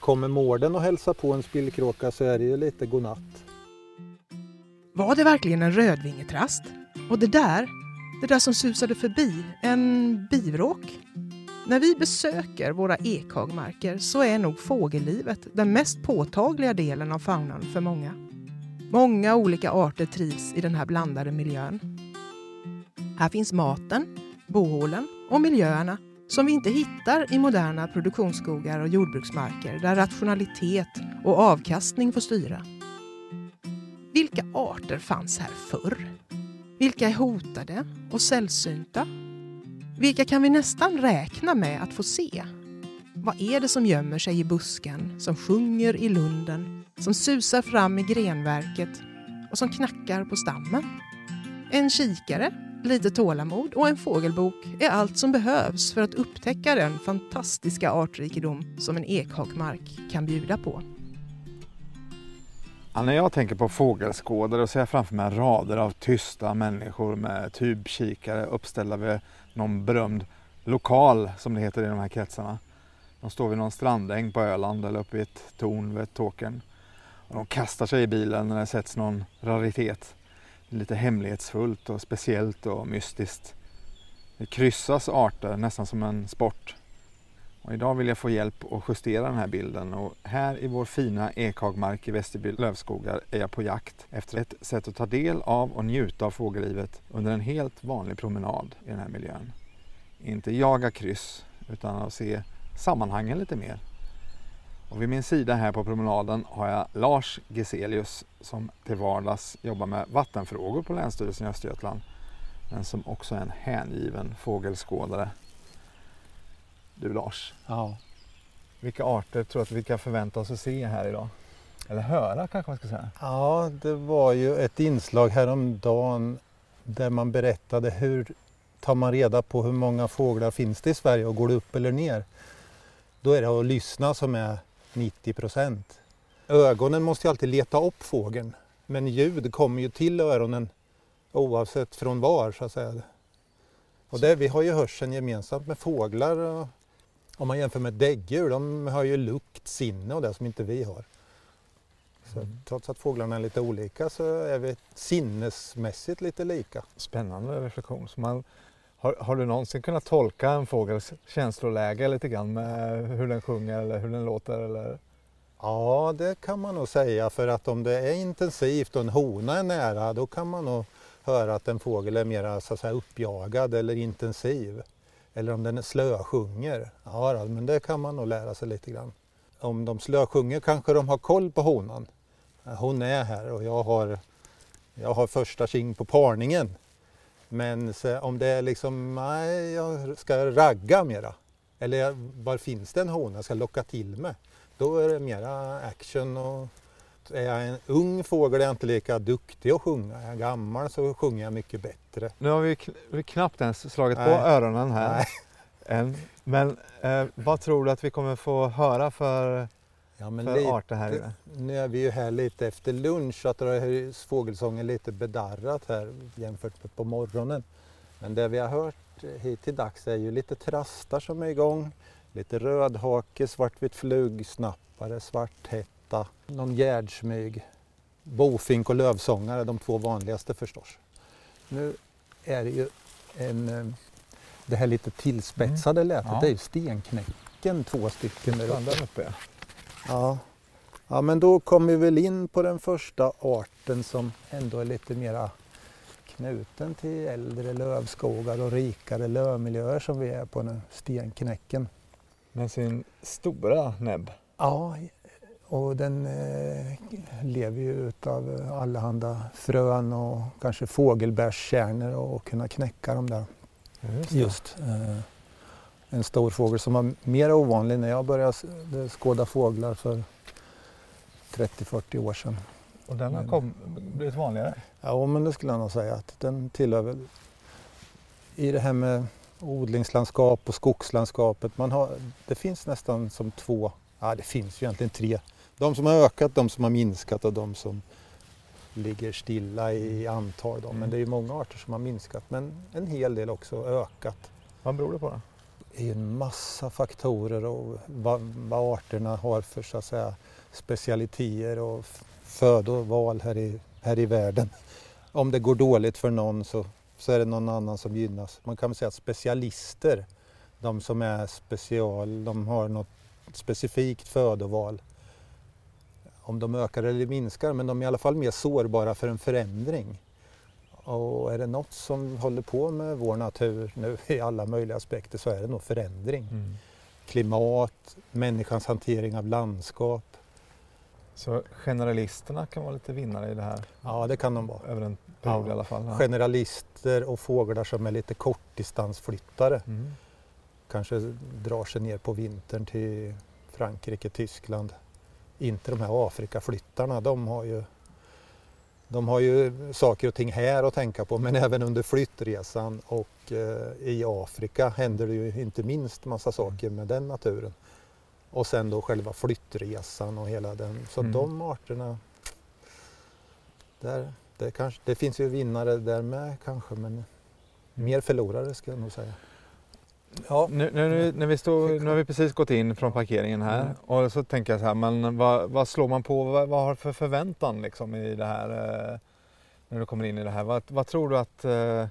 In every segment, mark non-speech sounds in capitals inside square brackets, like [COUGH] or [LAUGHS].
kommer mården och hälsar på en spillkråka så är det ju lite godnatt. Var det verkligen en rödvingetrast? Och det där, det där som susade förbi, en bivråk? När vi besöker våra ekhagmarker så är nog fågellivet den mest påtagliga delen av faunan för många. Många olika arter trivs i den här blandade miljön. Här finns maten, bohålen och miljöerna som vi inte hittar i moderna produktionsskogar och jordbruksmarker där rationalitet och avkastning får styra. Vilka arter fanns här förr? Vilka är hotade och sällsynta? Vilka kan vi nästan räkna med att få se? Vad är det som gömmer sig i busken, som sjunger i lunden, som susar fram i grenverket och som knackar på stammen? En kikare, lite tålamod och en fågelbok är allt som behövs för att upptäcka den fantastiska artrikedom som en ekhagmark kan bjuda på. Ja, när jag tänker på fågelskådare så ser jag framför mig rader av tysta människor med tubkikare uppställda vid någon berömd lokal som det heter i de här kretsarna. De står vid någon strandäng på Öland eller uppe i ett torn vid Tåkern. Och de kastar sig i bilen när det sätts någon raritet. Lite hemlighetsfullt och speciellt och mystiskt. Det kryssas arter nästan som en sport. Och idag vill jag få hjälp att justera den här bilden och här i vår fina ekhagmark i Västerby lövskogar är jag på jakt efter ett sätt att ta del av och njuta av fågellivet under en helt vanlig promenad i den här miljön. Inte jaga kryss utan att se sammanhangen lite mer. Och vid min sida här på promenaden har jag Lars Geselius som till vardags jobbar med vattenfrågor på Länsstyrelsen i Östergötland men som också är en hängiven fågelskådare. Du Lars, Ja. vilka arter tror du att vi kan förvänta oss att se här idag? Eller höra kanske man ska säga. ja, det var ju ett inslag häromdagen där man berättade hur tar man reda på hur många fåglar finns det i Sverige och går det upp eller ner? Då är det att lyssna som är 90 procent. Ögonen måste ju alltid leta upp fågeln men ljud kommer ju till öronen oavsett från var så att säga. Och det, vi har ju hörseln gemensamt med fåglar. Och, om man jämför med däggdjur, de har ju lukt, sinne och det som inte vi har. Så trots att fåglarna är lite olika så är vi sinnesmässigt lite lika. Spännande reflektion. Så man, har, har du någonsin kunnat tolka en fågels känsloläge lite grann med eh, hur den sjunger eller hur den låter? Eller? Ja, det kan man nog säga för att om det är intensivt och en hona är nära då kan man nog höra att en fågel är mer så att säga, uppjagad eller intensiv. Eller om den är slösjunger. Ja, men det kan man nog lära sig lite grann. Om de slösjunger kanske de har koll på honan. Hon är här och jag har, jag har första king på parningen. Men om det är liksom, nej, jag ska ragga mera. Eller var finns det en hona jag ska locka till mig? Då är det mera action och är jag en ung fågel är jag inte lika duktig att sjunga. Är jag gammal så sjunger jag mycket bättre. Nu har vi, kn- vi knappt ens slagit på Nej. öronen här. Nej. Än. Men eh, vad tror du att vi kommer få höra för, Ja, men för lite, arter här inne? Nu är vi ju här lite efter lunch så att är fågelsången lite bedarrat här jämfört med på morgonen. Men det vi har hört hit till dags är ju lite trastar som är igång. Lite rödhake, svartvit flugsnappare, svarthätta, någon gärdsmyg. Bofink och lövsångare, de två vanligaste förstås. Nu är det ju en, eh, det här lite tillspetsade lätet, Ja. det är ju stenknäcken, två stycken där uppe. Uppe. Ja. ja, men då kommer vi väl in på den första arten som ändå är lite mera knuten till äldre lövskogar och rikare lövmiljöer som vi är på nu, stenknäcken. Med sin stora näbb. Ja, och den eh, lever ju utav allehanda frön och kanske fågelbärskärnor och kunna knäcka dem där. Just. Just eh, en stor fågel som var mer ovanlig när jag började skåda fåglar för 30-40 år sedan. Och den har kom, blivit vanligare. Ja, men det skulle jag nog säga att den tillhör väl i det här med odlingslandskap och skogslandskapet. Man har, det finns nästan som två, ja det finns ju egentligen tre. De som har ökat, de som har minskat och de som ligger stilla i antal. Då. Men det är ju många arter som har minskat men en hel del också ökat. Vad beror det på då? Är en massa faktorer och vad, vad arterna har för så att säga, specialiteter och födoval här i, här i världen. Om det går dåligt för någon så, så är det någon annan som gynnas. Man kan väl säga att specialister, de som är special, de har något specifikt födoval. Om de ökar eller minskar, men de är i alla fall mer sårbara för en förändring. Och är det något som håller på med vår natur nu i alla möjliga aspekter så är det nog förändring. Mm. Klimat, människans hantering av landskap. Så generalisterna kan vara lite vinnare i det här? Ja, det kan de vara. Över en period ja. i alla fall? Ja. Generalister och fåglar som är lite kortdistansflyttare. Mm. Kanske drar sig ner på vintern till Frankrike, Tyskland. Inte de här Afrikaflyttarna, de har ju de har ju saker och ting här att tänka på men även under flyttresan och eh, i Afrika händer det ju inte minst massa saker med den naturen. Och sen då själva flyttresan och hela den. Så mm. de arterna, där, det, kanske, det finns ju vinnare där med kanske men mm. mer förlorare ska jag nog säga. Ja. Nu, nu, när vi stod, nu har vi precis gått in från parkeringen här mm. och så tänker jag så här, men vad, vad slår man på, vad, vad har du för förväntan liksom i det här, eh, när du kommer in i det här? Vad, vad tror du att eh,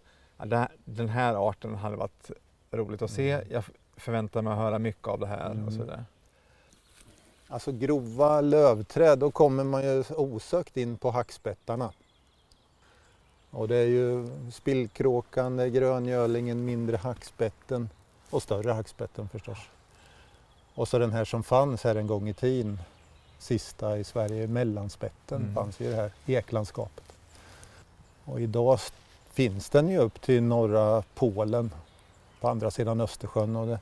den här arten hade varit roligt att se? Mm. Jag förväntar mig att höra mycket av det här mm. och så vidare. Alltså grova lövträd, då kommer man ju osökt in på hackspettarna. Och det är ju spillkråkan, det är gröngölingen, mindre hackspetten och större hackspetten förstås. Och så den här som fanns här en gång i tiden, sista i Sverige, mellanspetten, mm. fanns i det här eklandskapet. Och idag finns den ju upp till norra Polen på andra sidan Östersjön. Och det,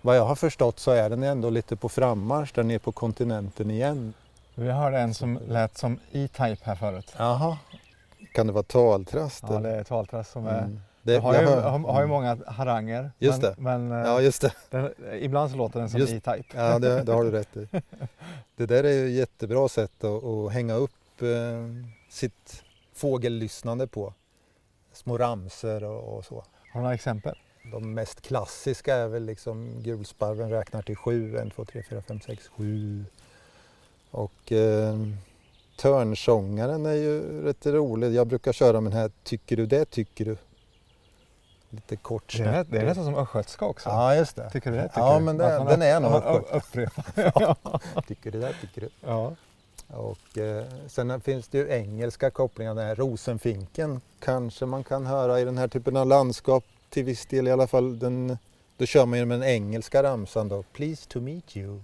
vad jag har förstått så är den ändå lite på frammarsch där nere på kontinenten igen. Vi hörde en som lät som E-Type här förut. Jaha, kan det vara taltrast? Ja, det är taltrast som är mm. Det, har, ju, har, har ju många haranger. Just men, det. Men, eh, ja, just det. Den, ibland så låter den som E-Type. Ja, det, det, har du rätt i. [LAUGHS] Det där är ju ett jättebra sätt att, att hänga upp eh, sitt fågellyssnande på. Små ramser och, och, så. Har du några exempel? De mest klassiska är väl liksom gulsparven räknar till sju. En, två, tre, fyra, fem, sex, sju. Och eh, törnsångaren är ju rätt rolig. Jag brukar köra med den här Tycker du det, tycker du? Lite kort det är, det är nästan som östgötska också. Ja, just det. Tycker du det? Tycker ja, men det, den är nog [LAUGHS] östgötska. [LAUGHS] ja. Tycker du det? Tycker du? Ja. Och eh, sen finns det ju engelska kopplingar, den här rosenfinken kanske man kan höra i den här typen av landskap till viss del i alla fall. Den, då kör man ju med den engelska ramsan då. Please to meet you.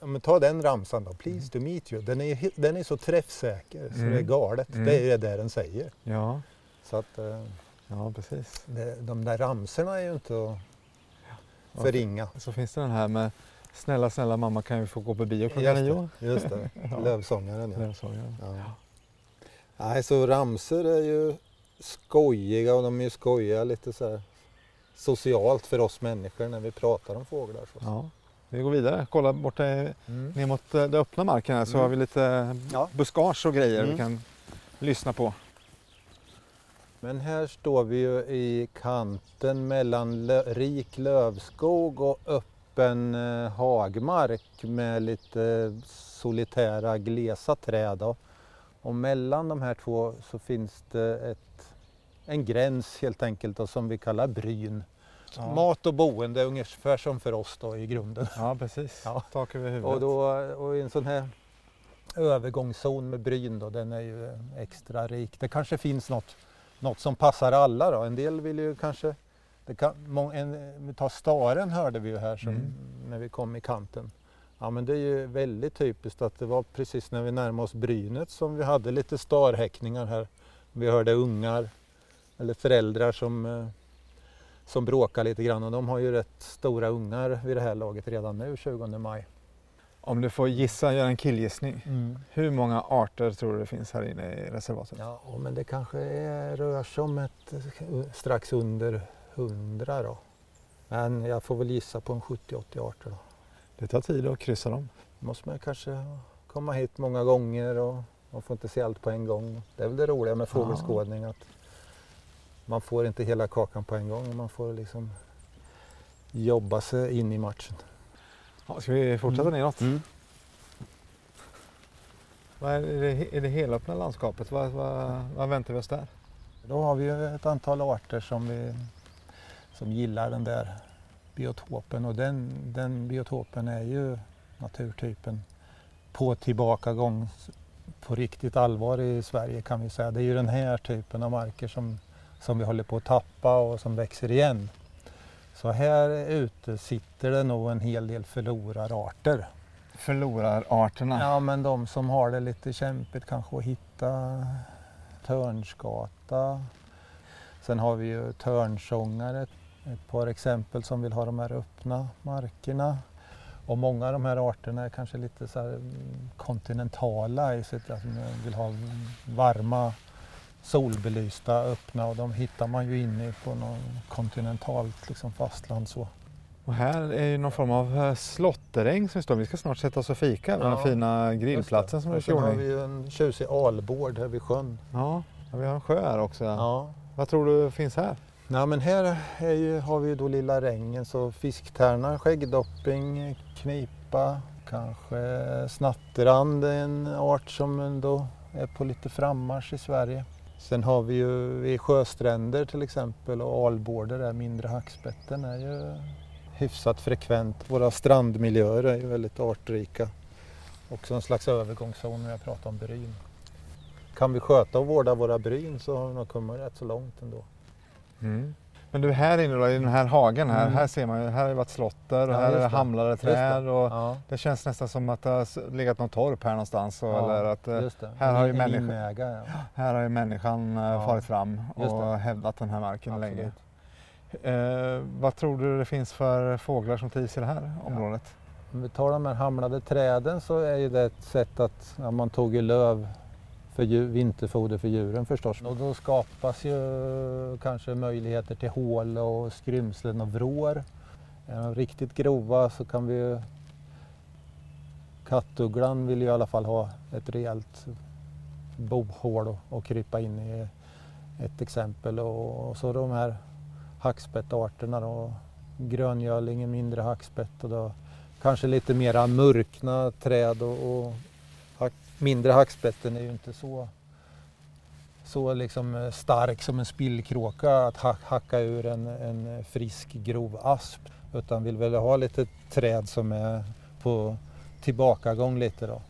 Ja, men ta den ramsan då, Please mm. to meet you. Den är, den är så träffsäker så mm. det är galet. Mm. Det är det den säger. Ja. Så att, eh, Ja, precis. Det, de där ramserna är ju inte att ja, förringa. Så finns det den här med Snälla, snälla mamma kan vi få gå på bio klockan nio? Just det, [LAUGHS] ja. Lövsångaren. Ja. Lövsångaren. Ja. Ja. Nej, så ramser är ju skojiga och de är ju skojiga lite så här socialt för oss människor när vi pratar om fåglar. Så. Ja. Vi går vidare, kolla borta mm. ner mot eh, den öppna marken här så mm. har vi lite buskage och grejer mm. vi kan lyssna på. Men här står vi ju i kanten mellan lö rik lövskog och öppen eh, hagmark med lite solitära glesa träd. Då. Och mellan de här två så finns det ett, en gräns helt enkelt då, som vi kallar bryn. Ja. Mat och boende ungefär som för oss då i grunden. Ja precis, ja. tak över huvudet. Och, då, och i en sån här övergångszon med bryn då, den är ju extra rik. Det kanske finns något något som passar alla då. En del vill ju kanske, det kan, en, ta staren hörde vi ju här som, mm. när vi kom i kanten. Ja men det är ju väldigt typiskt att det var precis när vi närmade oss brynet som vi hade lite starhäckningar här. Vi hörde ungar eller föräldrar som, eh, som bråkar lite grann och de har ju rätt stora ungar vid det här laget redan nu 20 maj. Om du får gissa, göra en killgissning. Mm. Hur många arter tror du det finns här inne i reservatet? Ja, men det kanske är, rör sig om ett, strax under hundra då. Men jag får väl gissa på en 70-80 arter. Då. Det tar tid att kryssa dem. Då måste man kanske komma hit många gånger och man får inte se allt på en gång. Det är väl det roliga med fågelskådning att man får inte hela kakan på en gång. Man får liksom jobba sig in i matchen. Ja, ska vi fortsätta Mm. neråt? Mm. Vad är, det, är det helöppna landskapet? Vad, vad, vad väntar vi oss där? Då har vi ju ett antal arter som, vi, som gillar den där biotopen och den, den biotopen är ju naturtypen på tillbakagång på riktigt allvar i Sverige kan vi säga. Det är ju den här typen av marker som, som vi håller på att tappa och som växer igen. Så här ute sitter det nog en hel del förlorararter. Förlorararterna. Ja men de som har det lite kämpigt kanske att hitta törnskata. Sen har vi ju törnsångare, ett par exempel som vill ha de här öppna markerna. Och många av de här arterna är kanske lite så här mm, kontinentala i sitt att de vill ha varma solbelysta öppna och de hittar man ju inne på något kontinentalt liksom fastland så. Och här är ju någon form av eh, slåtteräng som vi står Vi ska snart sätta oss och fika Ja, den fina grillplatsen som du Och sen har vi ju en tjusig albård här vid sjön. Ja, ja, vi har en sjö här också. Ja. Vad tror du finns här? Nej, men här är ju, har vi ju då lilla rängen så fisktärna, skäggdopping, knipa, kanske snatterand är en art som ändå är på lite frammarsch i Sverige. Sen har vi ju vid sjöstränder till exempel och alborder där, mindre hackspetten är ju hyfsat frekvent. Våra strandmiljöer är ju väldigt artrika. Också en slags övergångszon när jag pratar om bryn. Kan vi sköta och vårda våra bryn så har vi nog kommit rätt så långt ändå. Mm. Men du här inne då, i den här hagen här, Mm. här ser man ju, här har det varit slotter och Ja, här är det hamlade träd och Ja, det känns nästan som att det har legat något torp här någonstans. Och, Ja, eller att, eh, här har ju inäga, ja. här har ju människan eh, farit fram och hävdat den här marken länge. Absolut. Eh, vad tror du det finns för fåglar som trivs i det här området? Om vi tar de här hamlade träden så är ju det ett sätt att ja, man tog ju löv för djur, vinterfoder för djuren förstås. Och då skapas ju kanske möjligheter till hål och skrymslen och vrår. Är de riktigt grova så kan vi ju... Kattugglan vill ju i alla fall ha ett rejält bohål och, krypa in i ett exempel. Och, så de här hackspettarterna då. Gröngölingen, mindre hackspett och då kanske lite mera mörkna träd och, och mindre hackspetten är ju inte så, så liksom eh, stark som en spillkråka att ha, hacka ur en, en frisk grov asp utan vill väl ha lite träd som är på tillbakagång lite då.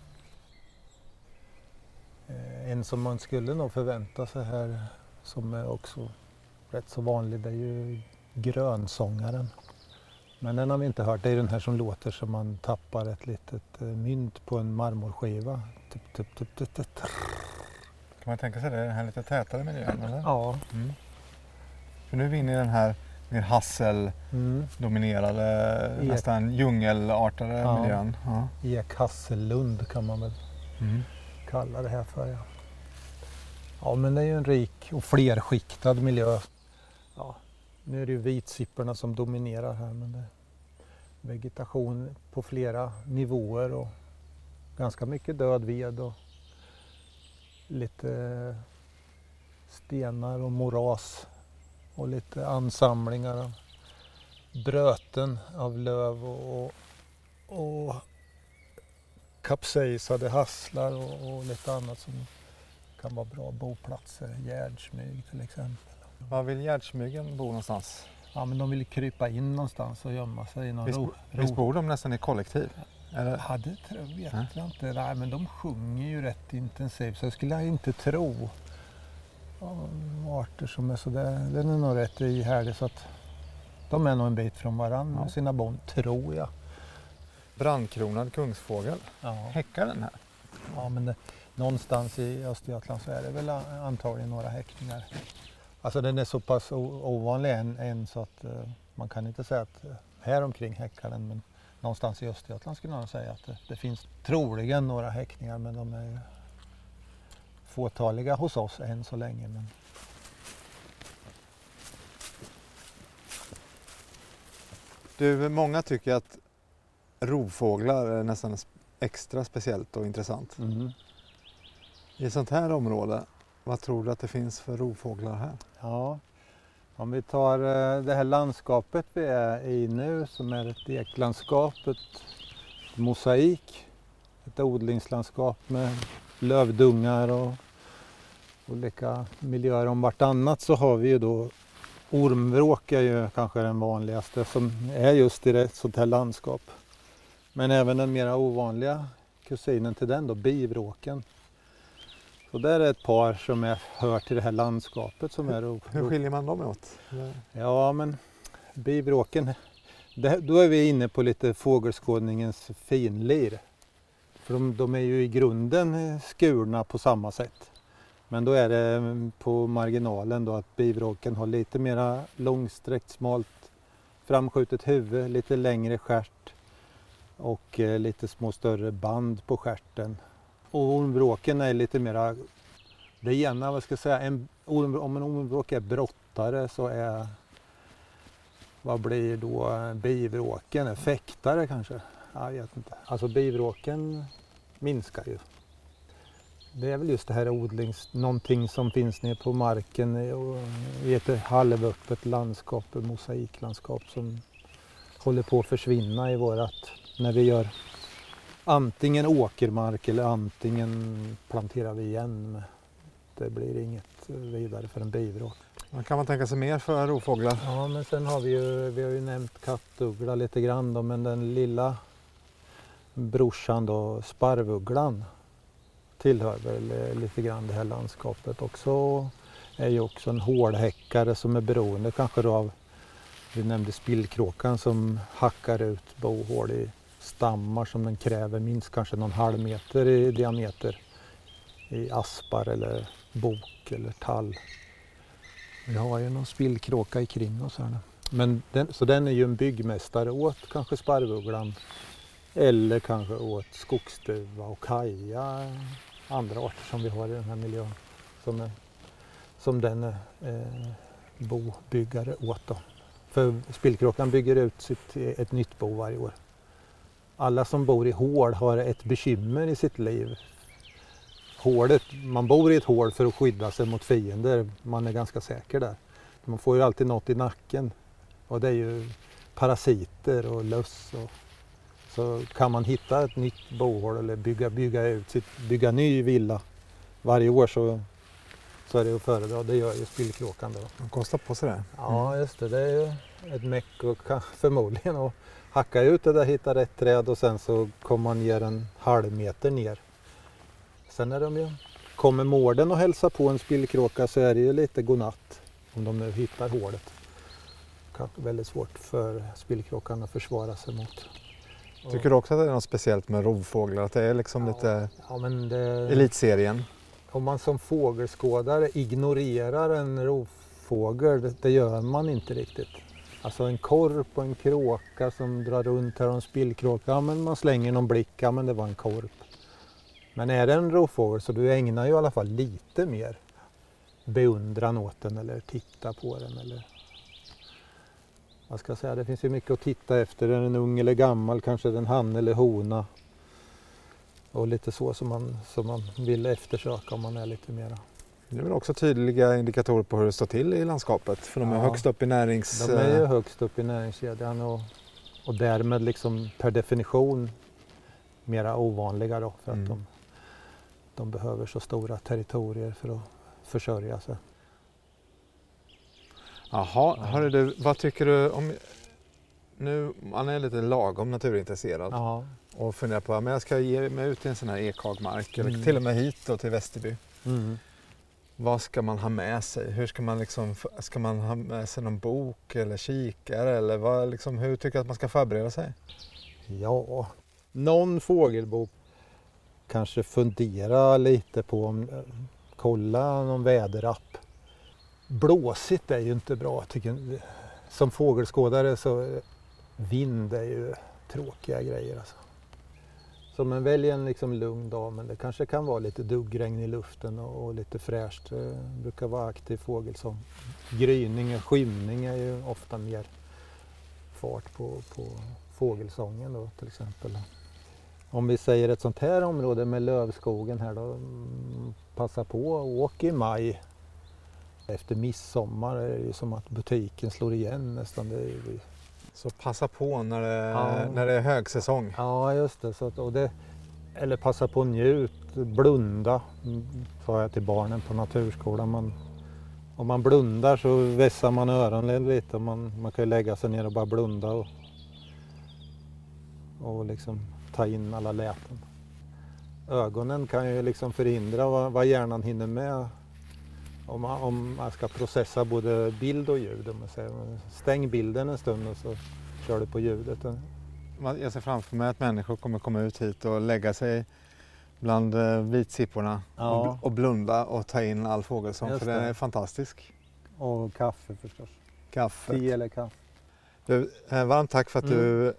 Eh, en som man skulle nog förvänta sig här som är också rätt så vanlig det är ju grönsångaren. Men den har vi inte hört. Det är den här som låter som man tappar ett litet eh, mynt på en marmorskiva. Kan man tänka sig det, den här lite tätare miljön? Eller? Ja. Mm. För nu är vi inne i den här mer hasseldominerade, Mm. nästan djungelartade Ja. miljön. Ja. Ek Hassellund kan man väl Mm. kalla det här för. Ja. ja, men det är ju en rik och flerskiktad miljö. Ja, nu är det ju vitsipporna som dominerar här men det är vegetation på flera nivåer och ganska mycket död ved och lite stenar och moras och lite ansamlingar av bröten av löv och, och, och kapsejsade hasslar och, och lite annat som kan vara bra boplatser. Gärdsmyg till exempel. Var vill gärdsmygen bo någonstans? Ja, men de vill krypa in någonstans och gömma sig i någon Visst, ro. visst bor de nästan i kollektiv? Eller? Ja, tror- vet jag inte. Nej, men de sjunger ju rätt intensivt så jag skulle inte tro ja, arter som är sådär. Den är nog rätt ihärdig så att de är nog en bit från varandra Ja. med sina barn, tror jag. Brandkronad kungsfågel. Ja, Häckar den här? ja men det, någonstans i Östergötland så är det väl a- antagligen några häckningar. Alltså den är så pass ovanlig än, än så att eh, man kan inte säga att eh, här omkring häckar den men någonstans i Östergötland skulle nog säga att det, det finns troligen några häckningar men de är fåtaliga hos oss än så länge. Men Du, många tycker att rovfåglar är nästan extra speciellt och intressant. I ett sånt här område, vad tror du att det finns för rovfåglar här? Ja, om vi tar eh, det här landskapet vi är i nu som är ett eklandskap, ett mosaik, ett odlingslandskap med lövdungar och olika miljöer om vartannat så har vi ju då ormvråk är ju kanske den vanligaste som är just i ett sånt här landskap. Men även den mera ovanliga kusinen till den då, bivråken. Så där är ett par som är, hör till det här landskapet som är ro- Hur skiljer man dem åt? Ja, men bivråken, det, då är vi inne på lite fågelskådningens finlir. För de, de är ju i grunden skurna på samma sätt. Men då är det mm, på marginalen då att bivråken har lite mera långsträckt, smalt framskjutet huvud, lite längre stjärt och eh, lite små större band på stjärten. Och ormvråken är lite mera, det ena, vad ska jag säga, en, om en ormvråk är brottare så är, vad blir då bivråken? Fäktare kanske? Jag vet inte. Alltså bivråken minskar ju. Det är väl just det här odlings, någonting som finns nere på marken i ett halvöppet landskap, ett mosaiklandskap som håller på att försvinna i vårat, när vi gör antingen åkermark eller antingen planterar vi igen. Det blir inget vidare för en bivråk. Vad kan man tänka sig mer för rovfåglar? Ja, men sen har vi ju, vi har ju nämnt kattuggla lite grann då, men den lilla brorsan då, sparvugglan, tillhör väl eh, lite grann det här landskapet också. Är ju också en hårdhäckare som är beroende kanske då av, vi nämnde spillkråkan som hackar ut bohål i stammar som den kräver minst kanske någon halv meter i diameter i aspar eller bok eller tall. Vi har ju någon spillkråka i kring oss här nu. Men den, så den är ju en byggmästare åt kanske sparvugglan eller kanske åt skogsduva och kaja, andra arter som vi har i den här miljön som, är, som den är eh, bobyggare åt. Då. För spillkråkan bygger ut sitt, ett nytt bo varje år. Alla som bor i hål har ett bekymmer i sitt liv. Hålet, man bor i ett hål för att skydda sig mot fiender, man är ganska säker där. Man får ju alltid något i nacken och det är ju parasiter och löss. Och, så kan man hitta ett nytt bohål eller bygga, bygga, ut sitt, bygga ny villa varje år så, så är det att föredra. Det gör ju spillkråkan. De kostar på sig det. Ja just det, det är ju ett meck och förmodligen att hacka ut det där, hitta rätt träd och sen så kommer man ner en halv meter ner. Sen är de ju, kommer mården och hälsar på en spillkråka så är det ju lite godnatt om de nu hittar hålet. Väldigt svårt för spillkråkan att försvara sig mot. Tycker du också att det är något speciellt med rovfåglar? Att det är liksom Ja. lite Ja, det, elitserien? om man som fågelskådare ignorerar en rovfågel, det gör man inte riktigt. Alltså en korp och en kråka som drar runt här och en spillkråka, ja men man slänger någon blick, ja men det var en korp. Men är det en rovfågel så du ägnar ju i alla fall lite mer beundran åt den eller titta på den eller vad ska jag säga, det finns ju mycket att titta efter. Är den ung eller gammal? Kanske är den han eller hona? Och lite så som man, som man vill eftersöka om man är lite mera. Det är väl också tydliga indikatorer på hur det står till i landskapet. För de är Ja. högst upp i närings... De är ju högst upp i näringskedjan och, och därmed liksom per definition mera ovanliga då för att Mm. de, de behöver så stora territorier för att försörja sig. Jaha, hörru du, vad tycker du om... Nu, man är lite lagom naturintresserad Ja. och funderar på att jag ska ge mig ut i en sån här ekhagmark eller Mm. till och med hit då, till Västerby. Mm. Vad ska man ha med sig? Hur ska man liksom, ska man ha med sig någon bok eller kikare eller vad, liksom, hur tycker du att man ska förbereda sig? Ja, någon fågelbok. Kanske fundera lite på om, kolla någon väderapp. Blåsigt är ju inte bra. Tycker jag. Som fågelskådare så vind är ju tråkiga grejer. Alltså. Så men välj en liksom lugn dag men det kanske kan vara lite duggregn i luften och, och lite fräscht. Det brukar vara aktiv fågelsång. Gryning och skymning är ju ofta mer fart på, på fågelsången då till exempel. Om vi säger ett sånt här område med lövskogen här då, mm, passa på och åk i maj Efter midsommar är det ju som att butiken slår igen nästan. Det är, så passa på när det, Ja. när det är högsäsong. ja, just det. Så att, och det. Eller passa på att njut, blunda, sa jag till barnen på naturskolan. Man, om man blundar så vässar man öronen lite. Man, man kan ju lägga sig ner och bara blunda och, och liksom ta in alla läten. Ögonen kan ju liksom förhindra vad, vad hjärnan hinner med om man, om man ska processa både bild och ljud. Om man säger. Stäng bilden en stund och så kör du på ljudet. Jag ser framför mig att människor kommer komma ut hit och lägga sig bland eh, vitsipporna Ja. och, bl- och blunda och ta in all fågelsång för den det. är fantastisk. Och kaffe förstås. Kaffe. Te eller kaffe. Du, eh, varmt tack för att Mm. du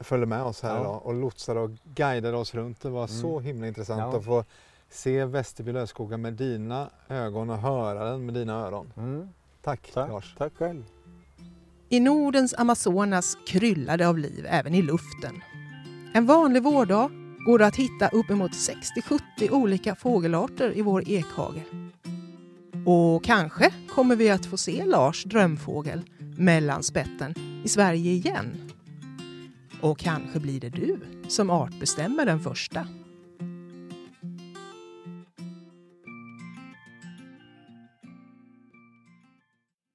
följde med oss här Ja. idag och lotsade och guidade oss runt. Det var Mm. så himla intressant Ja. att få se Västerby lövskoga med dina ögon och höra den med dina öron. Mm. Tack, Tack. Lars. Tack själv. I Nordens Amazonas kryllar det av liv även i luften. En vanlig vårdag går det att hitta uppemot 60-70 olika fågelarter i vår ekhage. Och kanske kommer vi att få se Lars drömfågel, mellanspetten, i Sverige igen. Och kanske blir det du som artbestämmer den första.